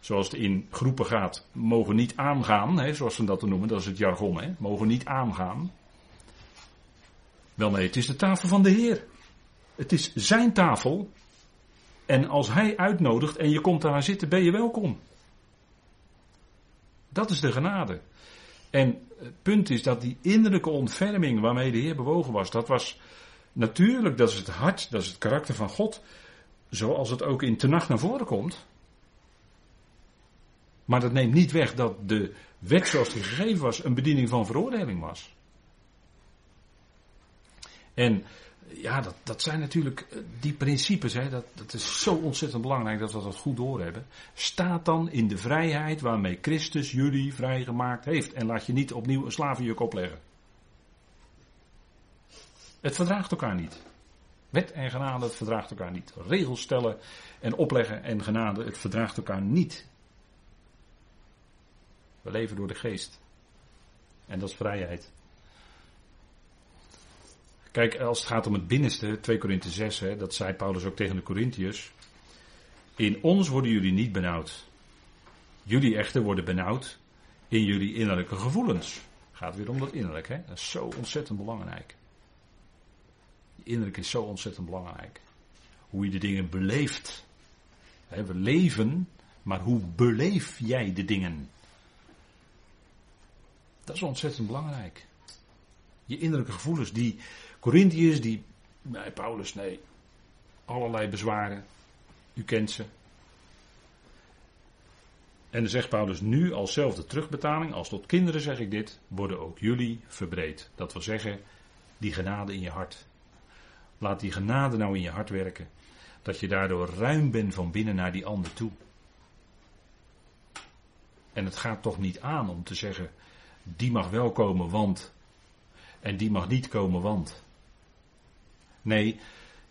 zoals het in groepen gaat, mogen niet aangaan, hè, zoals ze dat noemen, dat is het jargon, hè, mogen niet aangaan. Wel nee, het is de tafel van de Heer. Het is zijn tafel. En als hij uitnodigt en je komt daar zitten, ben je welkom. Dat is de genade. En het punt is dat die innerlijke ontferming waarmee de Heer bewogen was, dat was natuurlijk, dat is het hart, dat is het karakter van God, zoals het ook in Tenach naar voren komt. Maar dat neemt niet weg dat de wet zoals die gegeven was een bediening van veroordeling was. En ja, dat, dat zijn natuurlijk eh, die principes. Hè, dat, dat is zo ontzettend belangrijk dat we dat goed doorhebben. Staat dan in de vrijheid waarmee Christus jullie vrijgemaakt heeft. En laat je niet opnieuw een slavenjuk opleggen. Het verdraagt elkaar niet. Wet en genade, het verdraagt elkaar niet. Regels stellen en opleggen en genade, het verdraagt elkaar niet. We leven door de geest. En dat is vrijheid. Kijk, als het gaat om het binnenste, 2 Korinthe 6, hè, dat zei Paulus ook tegen de Corinthiërs. In ons worden jullie niet benauwd. Jullie echter worden benauwd in jullie innerlijke gevoelens. Gaat weer om dat innerlijk, hè? Dat is zo ontzettend belangrijk. Innerlijk is zo ontzettend belangrijk. Hoe je de dingen beleeft. We leven, maar hoe beleef jij de dingen? Dat is ontzettend belangrijk. Je innerlijke gevoelens, die, Corinthiërs die, nee Paulus, nee, allerlei bezwaren. U kent ze. En dan zegt Paulus nu als zelfde terugbetaling, als tot kinderen zeg ik dit, worden ook jullie verbreed. Dat wil zeggen, die genade in je hart. Laat die genade nou in je hart werken. Dat je daardoor ruim bent van binnen naar die ander toe. En het gaat toch niet aan om te zeggen, die mag wel komen, want. En die mag niet komen, want. Nee,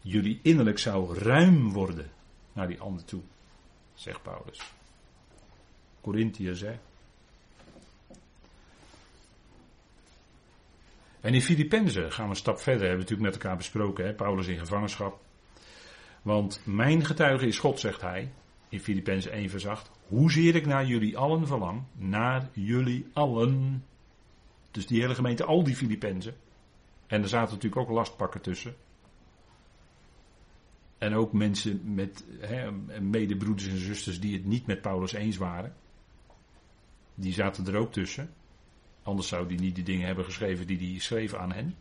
jullie innerlijk zou ruim worden naar die ander toe, zegt Paulus. Corinthiërs, hè. En in Filippenzen gaan we een stap verder, hebben we natuurlijk met elkaar besproken, hè? Paulus in gevangenschap. Want mijn getuige is God, zegt hij, in Filippenzen 1 vers 8. Hoezeer ik naar jullie allen verlang, naar jullie allen. Dus die hele gemeente, al die Filippenzen. En er zaten natuurlijk ook lastpakken tussen. En ook mensen met hè, medebroeders en zusters die het niet met Paulus eens waren. Die zaten er ook tussen. Anders zou die niet die dingen hebben geschreven die hij schreef aan hen.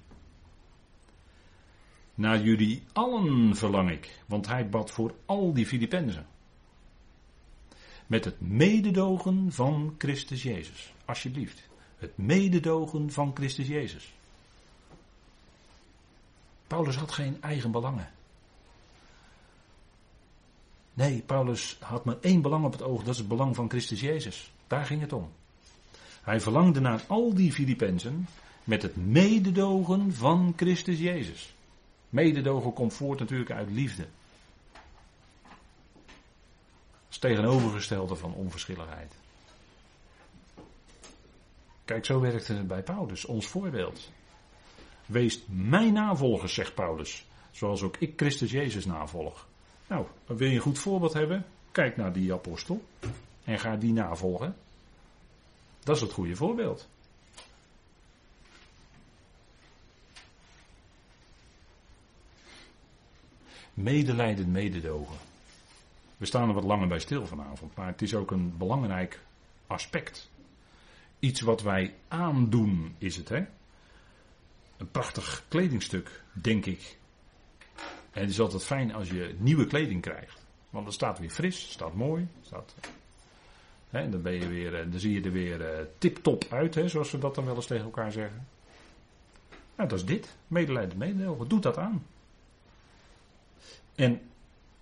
Naar jullie allen verlang ik, want hij bad voor al die Filippenzen. Met het mededogen van Christus Jezus. Alsjeblieft. Het mededogen van Christus Jezus. Paulus had geen eigen belangen. Nee, Paulus had maar één belang op het oog, dat is het belang van Christus Jezus. Daar ging het om. Hij verlangde naar al die Filippenzen met het mededogen van Christus Jezus. Mededogen komt voort natuurlijk uit liefde. Dat is tegenovergestelde van onverschilligheid. Kijk, zo werkte het bij Paulus, ons voorbeeld. Wees mijn navolgers, zegt Paulus, zoals ook ik Christus Jezus navolg. Nou, wil je een goed voorbeeld hebben? Kijk naar die apostel. en ga die navolgen. Dat is het goede voorbeeld. Medelijdend mededogen. We staan er wat langer bij stil vanavond, maar het is ook een belangrijk aspect. Iets wat wij aandoen is het, hè? Een prachtig kledingstuk, denk ik. En het is altijd fijn als je nieuwe kleding krijgt. Want dan staat weer fris, staat mooi. Staat, hè, dan, ben je weer, eh, dan zie je er weer uh, tip-top uit, hè, zoals we dat dan wel eens tegen elkaar zeggen. Nou, dat is dit. Medelijden, mededogen. Doet dat aan. En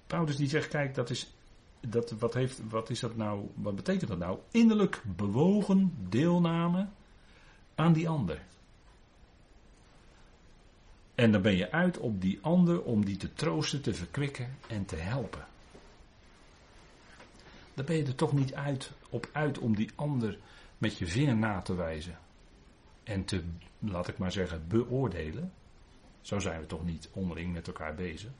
Paulus die zegt, kijk, dat is, dat, wat, heeft, wat is dat nou, wat betekent dat nou? Innerlijk bewogen deelname aan die ander. En dan ben je uit op die ander om die te troosten, te verkwikken en te helpen. Dan ben je er toch niet uit, op uit om die ander met je vinger na te wijzen. En te, laat ik maar zeggen, beoordelen. Zo zijn we toch niet onderling met elkaar bezig.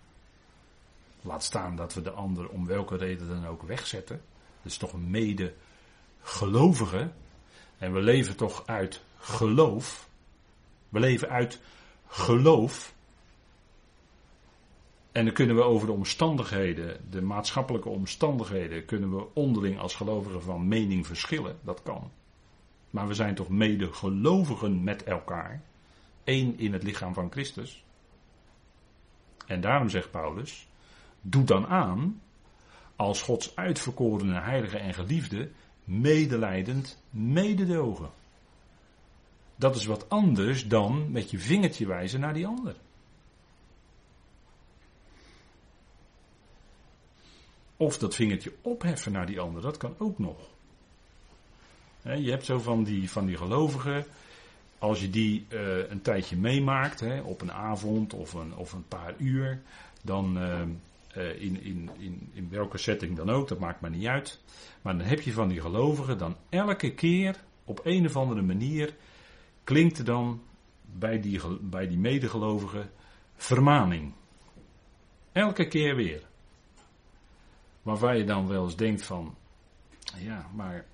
Laat staan dat we de ander om welke reden dan ook wegzetten. Dat is toch een mede-gelovige. En we leven toch uit geloof. We leven uit geloof. En dan kunnen we over de omstandigheden, de maatschappelijke omstandigheden, kunnen we onderling als gelovigen van mening verschillen. Dat kan. Maar we zijn toch mede gelovigen met elkaar. Eén in het lichaam van Christus. En daarom zegt Paulus, doe dan aan, als Gods uitverkorene heilige en geliefde, medelijdend mededogen. Dat is wat anders dan met je vingertje wijzen naar die ander. Of dat vingertje opheffen naar die ander, dat kan ook nog. Je hebt zo van die, van die gelovigen, als je die uh, een tijdje meemaakt, op een avond of een, of een paar uur, dan uh, uh, in, in, in, in welke setting dan ook, dat maakt maar niet uit. Maar dan heb je van die gelovigen dan elke keer op een of andere manier klinkt dan bij die, bij die medegelovigen vermaning. Elke keer weer. Waarvan je dan wel eens denkt van, ja, maar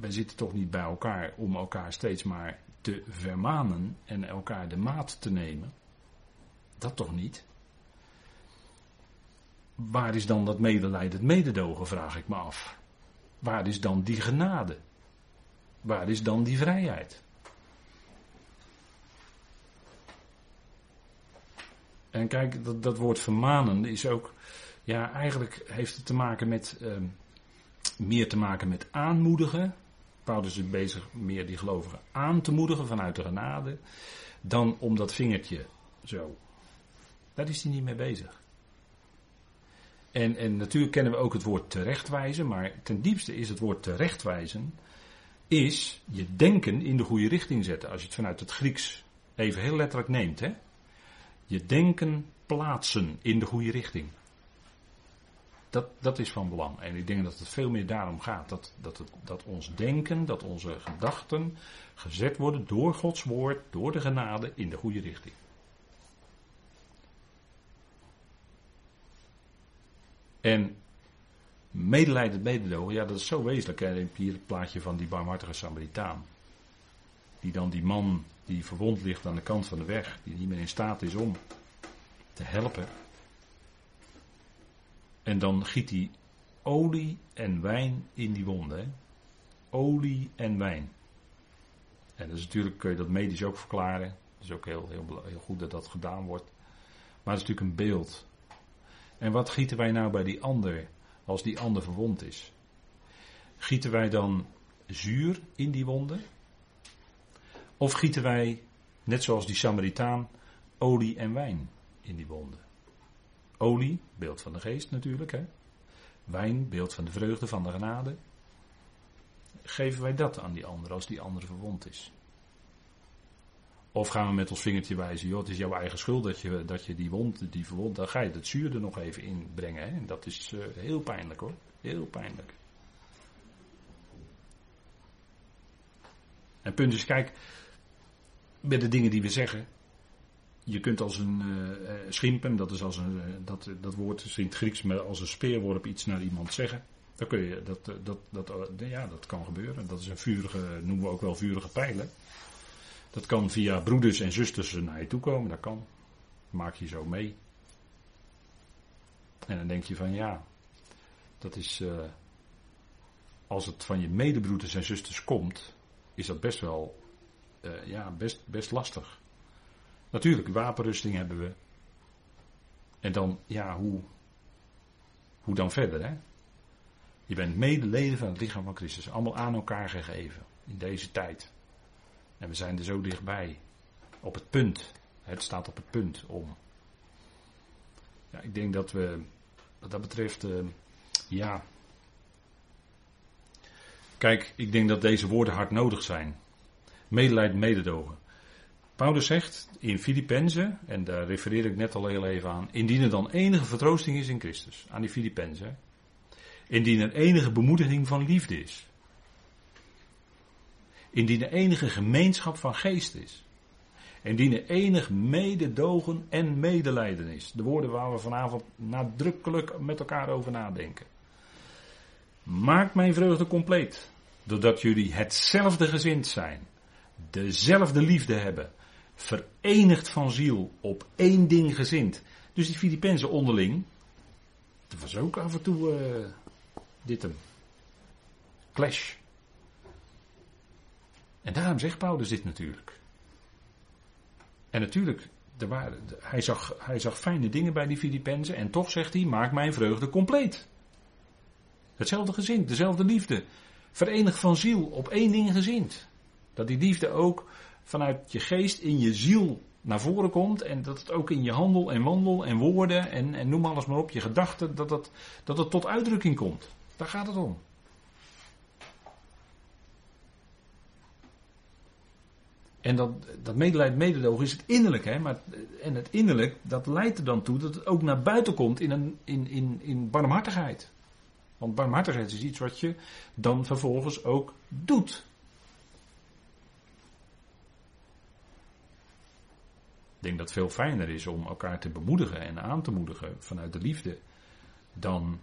wij zitten toch niet bij elkaar om elkaar steeds maar te vermanen en elkaar de maat te nemen. Dat toch niet? Waar is dan dat medelijdend mededogen, vraag ik me af. Waar is dan die genade? Waar is dan die vrijheid? En kijk, dat, dat woord vermanen is ook, ja, eigenlijk heeft het te maken met, uh, meer te maken met aanmoedigen. Paulus is bezig meer die gelovigen aan te moedigen vanuit de genade, dan om dat vingertje zo. Daar is hij niet mee bezig. En, en natuurlijk kennen we ook het woord terechtwijzen, maar ten diepste is het woord terechtwijzen, is je denken in de goede richting zetten. Als je het vanuit het Grieks even heel letterlijk neemt. Hè? Je denken plaatsen in de goede richting. Dat, dat is van belang. En ik denk dat het veel meer daarom gaat. Dat, dat, dat ons denken, dat onze gedachten gezet worden door Gods woord, door de genade in de goede richting. En medelijdend mededogen, ja, dat is zo wezenlijk. Hè. hier het plaatje van die barmhartige Samaritaan. Die dan die man die verwond ligt aan de kant van de weg, die niet meer in staat is om te helpen. En dan giet hij olie en wijn in die wonden. Olie en wijn. En dat is natuurlijk, kun je dat medisch ook verklaren. Het is ook heel, heel, heel goed dat dat gedaan wordt. Maar het is natuurlijk een beeld en wat gieten wij nou bij die ander als die ander verwond is? Gieten wij dan zuur in die wonden? Of gieten wij, net zoals die Samaritaan, olie en wijn in die wonden? Olie, beeld van de geest natuurlijk, hè? Wijn, beeld van de vreugde, van de genade. Geven wij dat aan die ander als die ander verwond is? Of gaan we met ons vingertje wijzen, joh, het is jouw eigen schuld dat je, dat je die wond, die verwond, dan ga je het zuur er nog even in brengen. Hè? En dat is uh, heel pijnlijk hoor, heel pijnlijk. En punt is, kijk, met de dingen die we zeggen, je kunt als een uh, schimpen, dat is als een, dat, dat woord is in het Grieks, maar als een speerworp iets naar iemand zeggen. Dan kun je, dat, dat, dat, ja, dat kan gebeuren. Dat is een vurige, noemen we ook wel vurige pijlen. Dat kan via broeders en zusters naar je toe komen. Dat kan. Maak je zo mee. En dan denk je van ja, dat is. Als het van je medebroeders en zusters komt, is dat best wel. Uh, ja, best, best lastig. Natuurlijk, wapenrusting hebben we. En dan, ja, hoe. Hoe dan verder, hè? Je bent medeleden van het lichaam van Christus. Allemaal aan elkaar gegeven. In deze tijd. En we zijn er zo dichtbij. Op het punt. Het staat op het punt om. Ja, ik denk dat we. Wat dat betreft. Uh, ja. Kijk, ik denk dat deze woorden hard nodig zijn. Medelijden, mededogen. Paulus zegt in Filippenzen, en daar refereer ik net al heel even aan, indien er dan enige vertroosting is in Christus, aan die Filippenzen, indien er enige bemoediging van liefde is, indien er enige gemeenschap van geest is, indien er enig mededogen en medelijden is, de woorden waar we vanavond nadrukkelijk met elkaar over nadenken. Maak mijn vreugde compleet, doordat jullie hetzelfde gezind zijn, dezelfde liefde hebben, verenigd van ziel, op één ding gezind. Dus die Filippenzen onderling, dat was ook af en toe uh, dit hem. Clash. En daarom zegt Paulus dit natuurlijk. En natuurlijk, er hij, zag, hij zag fijne dingen bij die Filippenzen en toch zegt hij, maak mijn vreugde compleet. Hetzelfde gezin, dezelfde liefde. Verenigd van ziel, op één ding gezind. Dat die liefde ook vanuit je geest in je ziel naar voren komt. En dat het ook in je handel en wandel en woorden en, en noem alles maar op, je gedachten, dat het, dat het tot uitdrukking komt. Daar gaat het om. En dat, dat medelijden, mededogen is het innerlijk, hè? Maar, en het innerlijk, dat leidt er dan toe dat het ook naar buiten komt in, een, in, in, in barmhartigheid. Want barmhartigheid is iets wat je dan vervolgens ook doet. Ik denk dat het veel fijner is om elkaar te bemoedigen en aan te moedigen vanuit de liefde. Dan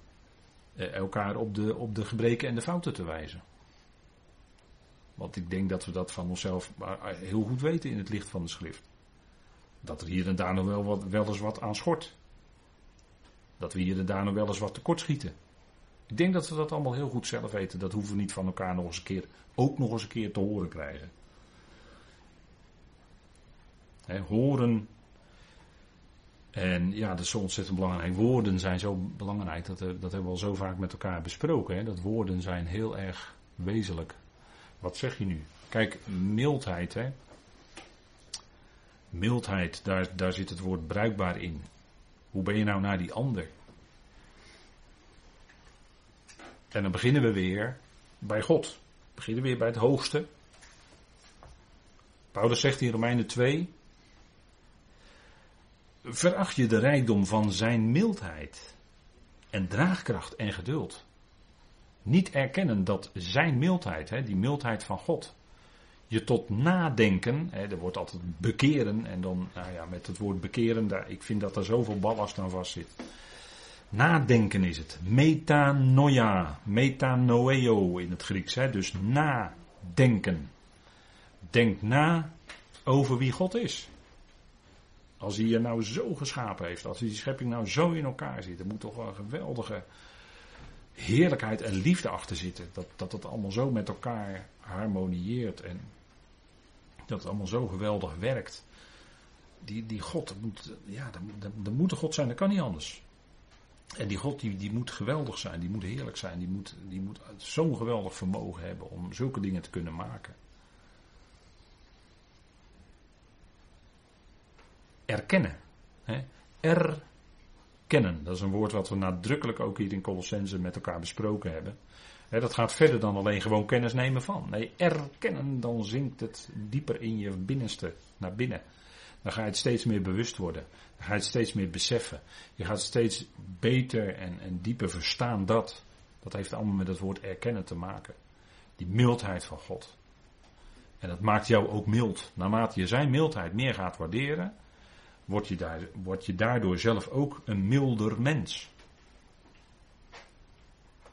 eh, elkaar op de, op de gebreken en de fouten te wijzen. Want ik denk dat we dat van onszelf heel goed weten in het licht van de schrift. Dat er hier en daar nog wel, wat, wel eens wat aan schort. Dat we hier en daar nog wel eens wat tekortschieten. Ik denk dat we dat allemaal heel goed zelf weten. Dat hoeven we niet van elkaar nog eens een keer, ook nog eens een keer te horen krijgen horen. En ja, dat is ontzettend belangrijk. Woorden zijn zo belangrijk. Dat, dat hebben we al zo vaak met elkaar besproken. Dat woorden zijn heel erg wezenlijk. Wat zeg je nu? Kijk, mildheid. Hè? Mildheid, daar, daar zit het woord bruikbaar in. Hoe ben je nou naar die ander? En dan beginnen we weer bij God. We beginnen weer bij het hoogste. Paulus zegt in Romeinen 2: Veracht je de rijkdom van zijn mildheid en draagkracht en geduld. Niet erkennen dat zijn mildheid, hè, die mildheid van God, je tot nadenken, hè, er wordt altijd bekeren en dan, nou ja, met het woord bekeren, daar, ik vind dat er zoveel ballast aan vast zit. Nadenken is het. Metanoia, metanoeo in het Grieks, hè, dus nadenken. Denk na over wie God is. Als hij je nou zo geschapen heeft, als die schepping nou zo in elkaar zit, er moet toch wel een geweldige heerlijkheid en liefde achter zitten. Dat, dat het allemaal zo met elkaar harmonieert en dat het allemaal zo geweldig werkt. Die, die God, moet, ja, dat, moet een God zijn, dat kan niet anders. En die God die, die moet geweldig zijn, die moet heerlijk zijn, die moet, die moet zo'n geweldig vermogen hebben om zulke dingen te kunnen maken. Erkennen. Erkennen, dat is een woord wat we nadrukkelijk ook hier in Colossense met elkaar besproken hebben. dat gaat verder dan alleen gewoon kennis nemen van. Nee, erkennen, dan zinkt het dieper in je binnenste naar binnen. Dan ga je het steeds meer bewust worden. Dan ga je het steeds meer beseffen. Je gaat steeds beter en, en dieper verstaan dat. Dat heeft allemaal met het woord erkennen te maken. Die mildheid van God. En dat maakt jou ook mild. Naarmate je zijn mildheid meer gaat waarderen, word je, je daardoor zelf ook een milder mens.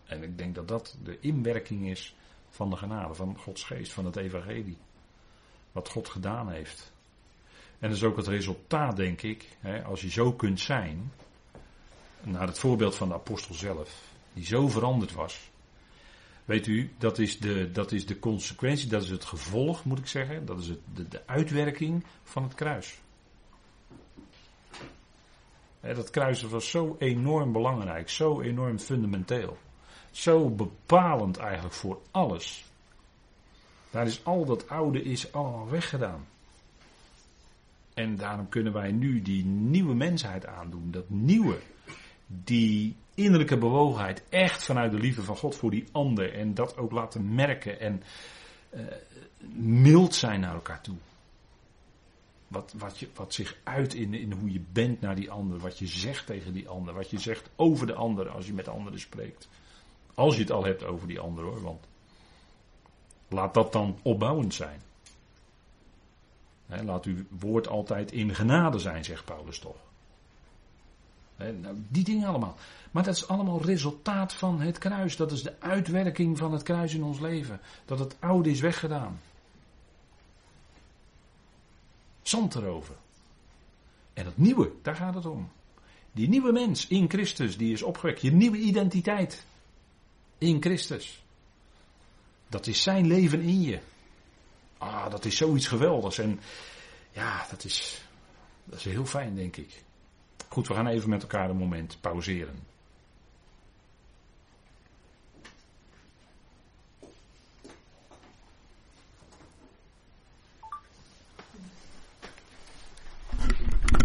En ik denk dat dat de inwerking is van de genade, van Gods geest, van het evangelie. Wat God gedaan heeft. En dat is ook het resultaat, denk ik, hè, als je zo kunt zijn, naar het voorbeeld van de apostel zelf, die zo veranderd was. Weet u, dat is de, dat is de consequentie, dat is het gevolg, moet ik zeggen, dat is het, de, de uitwerking van het kruis. Dat kruis was zo enorm belangrijk, zo enorm fundamenteel. Zo bepalend eigenlijk voor alles. Daar is al dat oude is allemaal weggedaan. En daarom kunnen wij nu die nieuwe mensheid aandoen. Dat nieuwe. Die innerlijke bewogenheid. Echt vanuit de liefde van God voor die ander. En dat ook laten merken. En uh, mild zijn naar elkaar toe. Wat, wat, je, wat zich uit in, in hoe je bent naar die ander. Wat je zegt tegen die ander. Wat je zegt over de ander als je met anderen spreekt. Als je het al hebt over die ander hoor. Want laat dat dan opbouwend zijn. laat uw woord altijd in genade zijn, zegt Paulus toch. nou, die dingen allemaal. Maar dat is allemaal resultaat van het kruis. Dat is de uitwerking van het kruis in ons leven. Dat het oude is weggedaan. Zand erover. En het nieuwe, daar gaat het om. Die nieuwe mens in Christus, die is opgewekt. Je nieuwe identiteit in Christus. Dat is zijn leven in je. Ah, dat is zoiets geweldigs. En ja, dat is, dat is heel fijn, denk ik. Goed, we gaan even met elkaar een moment pauzeren.